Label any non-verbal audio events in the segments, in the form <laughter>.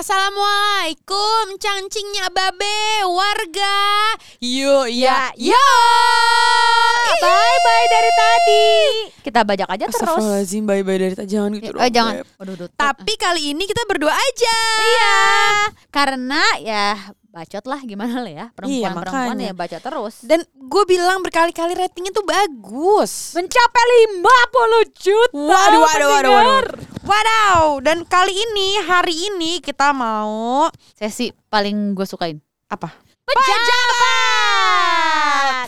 Assalamualaikum, cangcingnya babe, warga. Yuk ya, Ya, yo. Bye bye dari tadi. Kita bajak aja terus. Astagfirullahaladzim, bye-bye dari tadi. Jangan gitu Eh, jangan. Waduh, duh, Tapi kali ini kita berdua aja. iya, karena ya bacot lah gimana lah ya perempuan-perempuan makanya. ya bacot terus. Dan gue bilang berkali-kali ratingnya tuh bagus. Mencapai 50 juta. Waduh, waduh, waduh. Wadaw, dan kali ini, hari ini kita mau Sesi paling gue sukain. apa? Pejabat.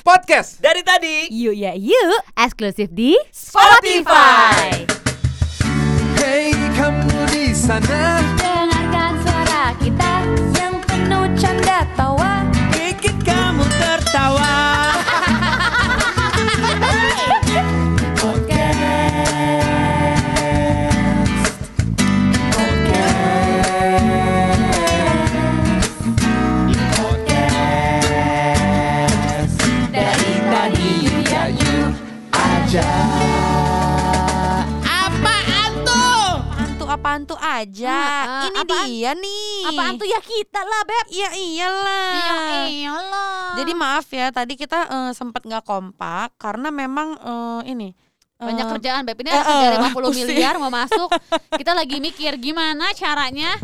Podcast dari tadi. Yuk ya yuk. Eksklusif di Spotify. Hey kamu di sana, Tuh aja. Ah, ini apaan? dia nih. Apaan tuh ya kita lah beb. Iya iyalah. Iya iyalah. Jadi maaf ya, tadi kita eh, sempat nggak kompak karena memang eh, ini banyak eh, kerjaan Beb ini eh, ada kerja eh, 50 pusing. miliar mau masuk kita lagi mikir gimana caranya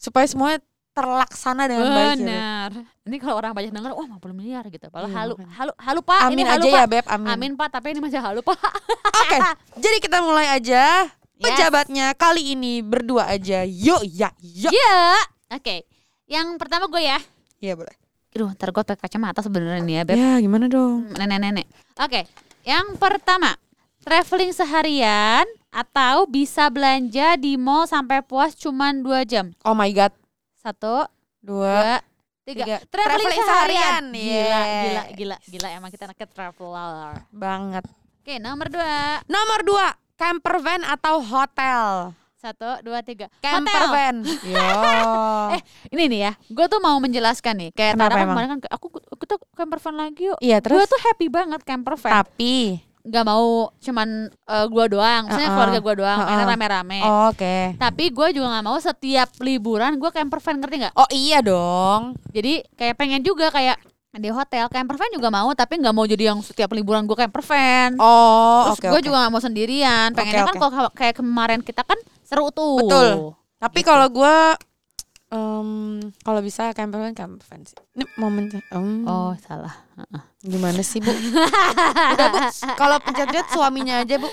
supaya semuanya terlaksana dengan baik. ya, benar ini kalau orang banyak dengar wah 50 miliar gitu padahal Iya, halu halu halu pak Amin ini halu aja pak ya Beb, amin. amin pak tapi ini masih halu pak Oke, <laughs> jadi kita mulai aja. Yes. Pejabatnya kali ini berdua aja. Yuk ya, yuk. ya oke yang pertama gue ya Iya boleh. Aduh, ntar gue pakai kacamata sebenarnya nih ya, Beb. Ya gimana dong? Nenek-nenek. Oke, yang pertama, traveling seharian atau bisa belanja di mall sampai puas cuman 2 jam. Oh my god. Satu, Dua, dua, tiga. tiga. Traveling, Traveling seharian. seharian, Gila, yes. gila, gila, gila. Emang kita anaknya traveler. banget. Oke, nomor dua. Nomor dua, camper van atau hotel? Satu, dua, tiga. Camper Hotel. van. Yo. <laughs> Eh, ini nih ya. Gue tuh mau menjelaskan nih. Kayak Kenapa Tara kan emang? kemarin kan, aku kita camper van lagi yuk. Iya Gue terus. tuh happy banget camper van. Tapi. Gak mau cuman eh, gua doang. Maksudnya Uh-uh. keluarga gua doang. Uh-uh. rame-rame. Oh, Oke. Tapi gue juga nggak mau setiap liburan gue camper van ngerti nggak? Oh iya dong. Jadi kayak pengen juga kayak di hotel camper van juga mau tapi nggak mau jadi yang setiap liburan gue camper van. Oh Terus oke gue oke. juga nggak mau sendirian. Pengennya Oke, kan kalau kayak kemarin kita kan seru tuh. Betul. Tapi Gitu. kalau gue em, kalau bisa camper van camper van sih. Ini momen em, Oh salah. gimana sih bu? <laughs> Udah bu. Kalau pencet suaminya aja bu.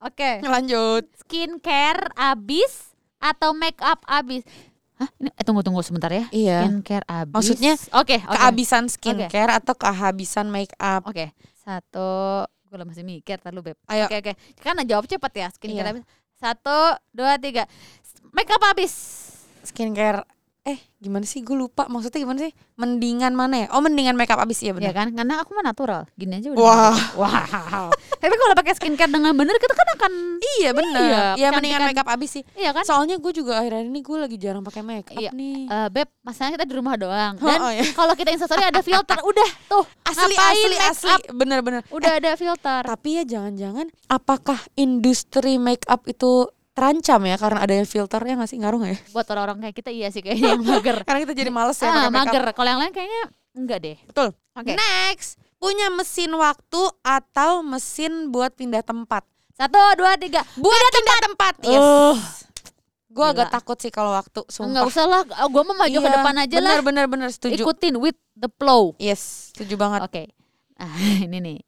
Oke. Lanjut. Skincare abis atau make up abis? Hah? Ini, eh, tunggu tunggu sebentar ya. Iya. Skincare abis. Maksudnya Oke. oke. Kehabisan skincare atau kehabisan make up? Oke, satu, gue masih mikir, tar lu beb. Ayo. Oke oke, kan jawab cepet ya, skincare Iya. habis. Satu, dua, tiga, make up habis. Skincare. Eh gimana sih? Gue lupa. Maksudnya gimana sih? Mendingan mana ya? Oh mendingan make up abis ya Ya benar. kan, karena aku mah natural, gini aja udah. Wah. wow. <laughs> Tapi kalau pakai skincare dengan bener, kita kan akan, Iya benar. Iya, Iya mendingan kecantikan. make up abis sih. iya kan? Soalnya gue juga akhir-akhir ini gue lagi jarang pakai make up Iya. nih. Eh, beb, masalahnya kita di rumah doang. Dan Oh, oh, iya. kalau kita instastory ada filter, udah tuh. asli asli asli bener-bener Udah ada filter. tapi ya jangan-jangan apakah industri make up itu terancam ya karena adanya filter ya nggak sih ngaruh nggak ya Buat orang-orang kayak kita iya sih kayaknya yang mager. <laughs> karena kita jadi males ya ah, mager. Kalau yang lain kayaknya enggak deh. betul Oke. next punya mesin waktu atau mesin buat pindah tempat Satu, dua, tiga. buat pindah, tempat, yes Uh. gue agak takut sih kalau waktu Enggak sumpah usah lah, gue mau maju ke Iya, depan aja bener, lah. bener bener setuju Ikutin with the flow. yes setuju banget Oke. <laughs> Ah, ini nih.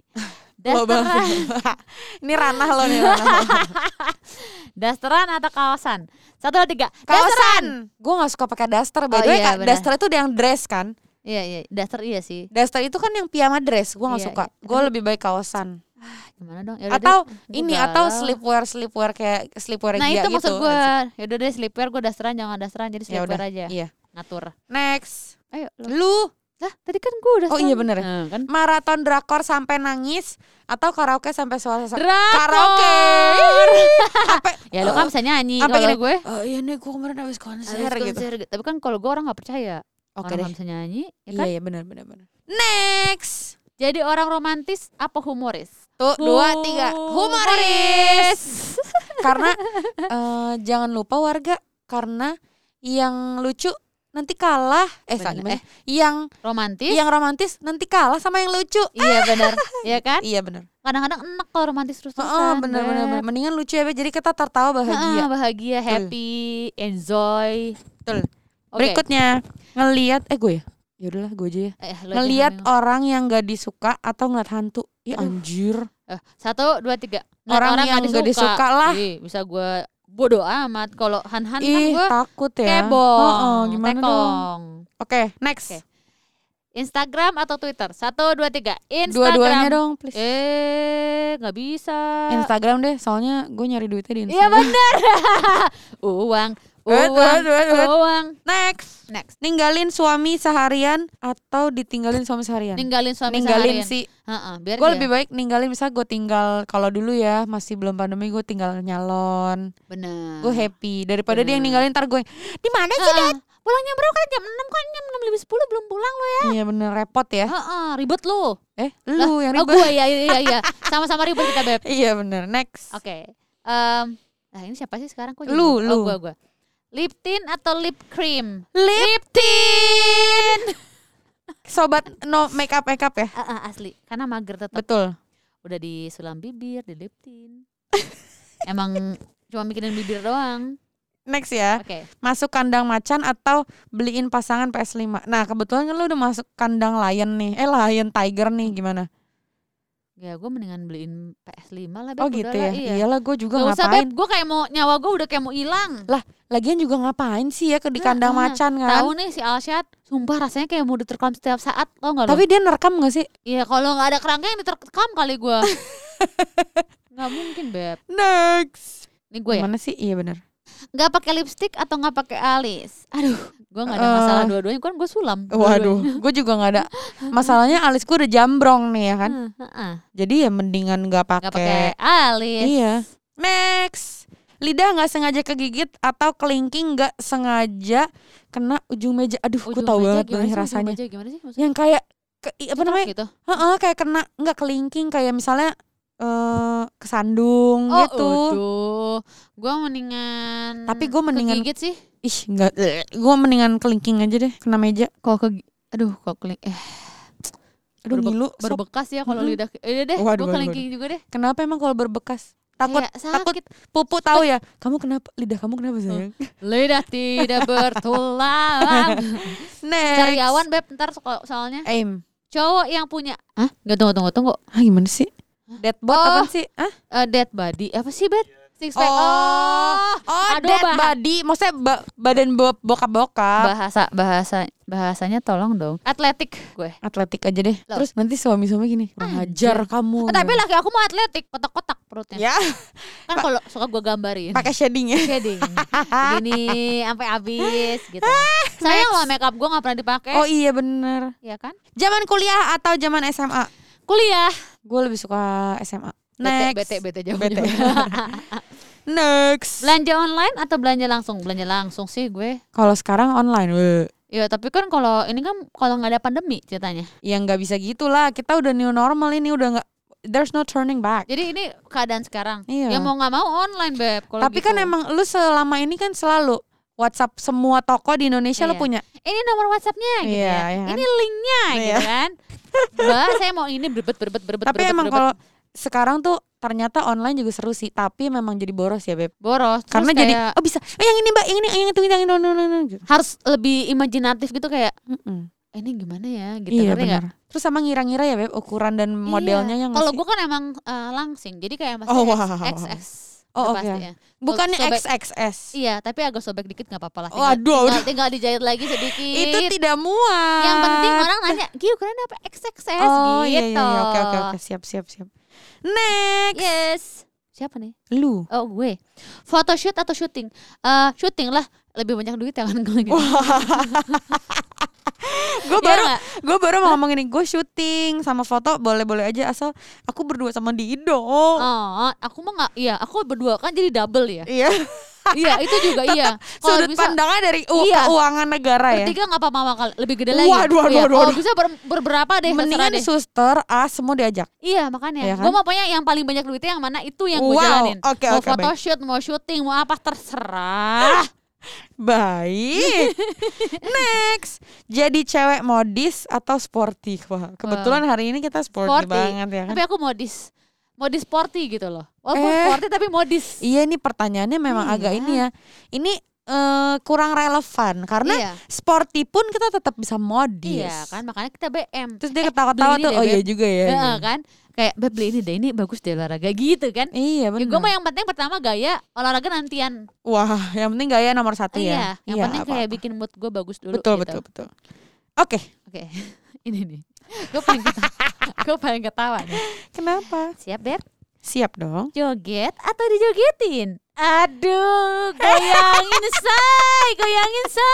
Dasteran, <laughs> ini ranah lo nih ranah lo. <laughs> dasteran atau kawasan? Satu, dua, tiga. Kawasan gue nggak suka pakai daster by Oh, the way, iya, daster itu udah yang dress kan Iya, iya. Daster iya sih. Daster itu kan yang piyama dress, gue nggak Iya, suka. iya. Gue lebih baik kaosan. Gimana dong? Yaudah Atau deh, ini atau galau. sleepwear sleepwear kayak sleepwear Nah itu gitu. maksud gue. Yaudah deh sleepwear gue dasteran jangan dasteran jadi Ya sleepwear udah, aja. Iya. Ngatur. Next, Ayo. Lo. lu Lah tadi kan gue udah Oh iya bener ya. Nah, kan. maraton drakor sampai nangis atau karaoke sampai suara Drakor. karaoke. <laughs> Sampai Ya lo kan bisa nyanyi sampai kalau gini, gue. Oh iya nih gue kemarin habis konser Habis gitu. konser gitu. Tapi kan kalau gue orang nggak percaya. Oke orang deh. nggak bisa nyanyi, ya Iya kan? iya benar benar benar. Next. Jadi orang romantis apa humoris? Tuh dua tiga humoris. karena <laughs> eh, jangan lupa warga karena yang lucu nanti kalah eh Bener. gimana? Eh. yang Romantis? yang romantis nanti kalah sama yang lucu Iya benar. Iya kan? iya bener Kadang-kadang enak kalau romantis terus oh, terusan. bener, bener bener mendingan lucu ya jadi kita tertawa bahagia bahagia, happy, enjoy. Betul. Oke. berikutnya ngelihat eh gue ya ya udahlah gue aja ya Eh, ngelihat orang yang gak disuka atau ngeliat hantu ya anjir Eh, satu, dua, tiga. Ngeliat Orang yang nggak nggak disuka lah. Ih, bisa gue bodoh amat. Kalau han-han kan gue takut ya kebong, Oh, oh, gimana dong tekong. oke next Oke. Instagram atau Twitter? Satu, dua, tiga. Instagram. dua-duanya dong please Eh, nggak bisa. Instagram deh soalnya gue nyari duitnya di Iya Instagram bener. <laughs> uang, Uang, wait, wait. uang. next Next. ninggalin suami seharian atau ditinggalin suami seharian Ninggalin suami ninggalin seharian. sih Heeh, biar gue lebih baik ninggalin misal gue tinggal kalau dulu ya masih belum pandemi gue tinggal nyalon bener. gue happy daripada dia yang Bener. ninggalin ntar gue di mana sih Heeh. Pulang jam berapa kan jam 6 kan jam 6 lebih 10 belum pulang lo ya. iya bener repot ya Heeh, ribet lu. eh lu yang Oh, ribet gue ya iya iya. <laughs> Sama-sama ribet kita, Beb. iya bener next Oke. Em, nah ini siapa sih sekarang kok jadi- Lu, Oh, lu. gua gua. Lip tint atau lip cream? lip tint <laughs> sobat no make up make up ya Ah, ah, asli. Karena mager tetap betul udah disulam bibir, di lip tint. <laughs> Emang cuma mikirin bibir doang. next ya Oke. masuk kandang macan atau beliin pasangan PS5 nah kebetulan kan lu udah masuk kandang lion nih eh lion tiger nih gimana Ya gue mendingan beliin PS5 lah, Beb. oh gitu ya Iya. iyalah gue juga Gak ngapain. Gue kayak mau nyawa gue udah kayak mau hilang. lagian juga ngapain sih ya ke di kandang Nah, macan kan Tahu nih si Alshad, sumpah rasanya kayak mau diterkam setiap saat, tau gak tapi dia nerekam gak sih Iya kalau nggak ada kerangka yang diterkam kali gue. <laughs> nggak mungkin beb. next Ini gue ya. Gimana sih iya bener Nggak pakai lipstick atau nggak pakai alis. Aduh, gue nggak ada Eh. masalah dua-duanya. Kan gue sulam. Waduh, gue juga nggak ada. Masalahnya alis gue udah jambrong nih ya kan. Heeh, heeh. Jadi ya mendingan nggak pakai alis. Iya. Next, lidah nggak sengaja kegigit atau kelingking nggak sengaja kena ujung meja. Aduh, gue meja banget nih rasanya. meja gimana sih? Yang kayak ke, apa Cetok namanya? Gitu. Heeh, kayak kena nggak kelingking kayak misalnya eh kesandung Oh, gitu. aduh. Gue mendingan. Tapi gua mendingan- kegigit sih. Ih, nggak. Gue mendingan kelingking aja deh, kena meja. Kalau ke, aduh, kalau keling, eh, Aduh, berbe- ngilu. berbekas ya kalau Mm-mm. lidah. Eh, deh, gue kelingking juga deh. Kenapa emang kalau berbekas? Takut Kayak takut sakit. Pupu tahu ya. Kamu kenapa? Lidah kamu kenapa sayang? <laughs> Lidah tidak bertulang. <laughs> Next. Cariawan beb ntar so- soalnya Aim. cowok yang punya Hah? Gak tunggu tunggu tunggu Ah gimana sih? Deadbot Oh. apa sih? Ah? Eh, Dead body Apa sih beb? Six pack Oh, oh aduh, dead bah- body. Maksudnya ba- badan bo- bokap-bokap. Bahasa bahasa Bahasanya tolong dong Atletik gue Atletik aja deh. Loh. Terus nanti suami-suami gini, hajar kamu. Eh, Tapi laki aku mau atletik Kotak-kotak perutnya ya, Kan kalau suka gue gambarin pakai shading ya. Shading <laughs> Gini Sampai habis gitu <laughs> Sayang loh makeup gue gak pernah dipakai Oh iya bener. Ya kan Zaman kuliah atau zaman SMA? Kuliah Gue lebih suka SMA. Bete Next. bete bete jauh Bete. <laughs> Next. Belanja online atau belanja langsung? Belanja langsung sih gue Kalau sekarang online, weh. Ya tapi kan kalau ini kan kalau nggak ada pandemi ceritanya. ya nggak bisa gitulah. Kita udah new normal ini udah nggak. There's no turning back. Jadi ini keadaan sekarang. Iya. Ya mau nggak mau online beb. Kalau Tapi gitu. kan emang lu selama ini kan selalu WhatsApp semua toko di Indonesia Iya. punya. ini nomor WhatsAppnya gitu Iya, ya. iya kan? Ini linknya Iya. gitu kan. Mbak saya mau ini berbet berbet berbet. Tapi berbet, emang kalau sekarang tuh ternyata online juga seru sih. Tapi memang jadi boros ya beb. boros. Terus Karena jadi kayak oh bisa. Oh yang ini mbak, yang ini, yang itu, yang no, gitu. harus lebih imajinatif gitu kayak Mm-mm. "Eh, ini gimana ya gitu. Iya benar. Terus sama ngira-ngira ya beb ukuran dan modelnya Iya. yang Kalau gue kan emang eh, langsing. Jadi kayak masih Oh, wow. XS. Oh, oke. pasti ya. bukannya sobek- XXS. Iya, tapi agak sobek dikit nggak apa-apa lah. Oh, Tinggal, aduh, tinggal, tinggal dijahit lagi sedikit. Itu tidak muat. Yang penting orang nanya, Giu keren apa XXS Oh gitu. iya iya iya. oke oke oke siap siap siap. Next. Yes. Siapa nih? Lu. Oh gue. Photoshoot atau syuting? Eh syuting lah. Lebih banyak duit ya kan kalau gitu. <laughs> gue Iya baru nggak? gue baru mau ngomong ini gue syuting sama foto boleh boleh aja asal aku berdua sama Dido Oh, aku mah nggak. Iya, aku berdua kan jadi double ya. iya iya, itu juga iya. Kalau sudut bisa pandangnya dari u- Iya. keuangan negara ya bertiga nggak apa-apa kali. Lebih gede lagi. Waduh, waduh, Iya, waduh, waduh. bisa ber, berberapa deh. mendingan deh. suster as semua diajak Iya makanya. Iya kan? Gue mau pokoknya yang paling banyak duitnya yang mana itu yang gue Wow, jalanin. oke, mau baik. photoshoot, mau syuting, mau apa terserah. <laughs> Baik. <laughs> Next. Jadi cewek modis atau sporty? Wah, kebetulan hari ini kita sporty, Sporty. banget ya kan. Tapi aku modis. Modis sporty gitu loh. Walaupun Eh. sporty tapi modis. Iya ini pertanyaannya memang Iya. agak ini ya. Ini eh, kurang relevan karena Iya. sporty pun kita tetap bisa modis. Iya kan makanya kita BM. Terus dia Eh, ketawa-tawa beli ini tuh. deh, Oh iya juga ya. Heeh, kan? Kayak beb beli ini deh ini bagus deh olahraga gitu kan. Iya Ya, benar. gue mah yang penting pertama gaya olahraga nantian. Wah, yang penting gaya nomor satu iya, ya. yang penting kayak apa-apa. bikin mood gue bagus dulu. betul gitu. betul betul. Oke, Oke, <laughs> ini nih. Gue paling ketawa. <laughs> gue paling ketawa nih. kenapa? Siap beb? Siap dong. Joget atau dijogetin? Aduh, goyangin say, goyangin say.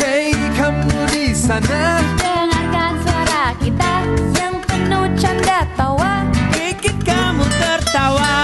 Hey kamu di sana. Dengarkan suara kita yang penuh canda tawa. Bikin kamu tertawa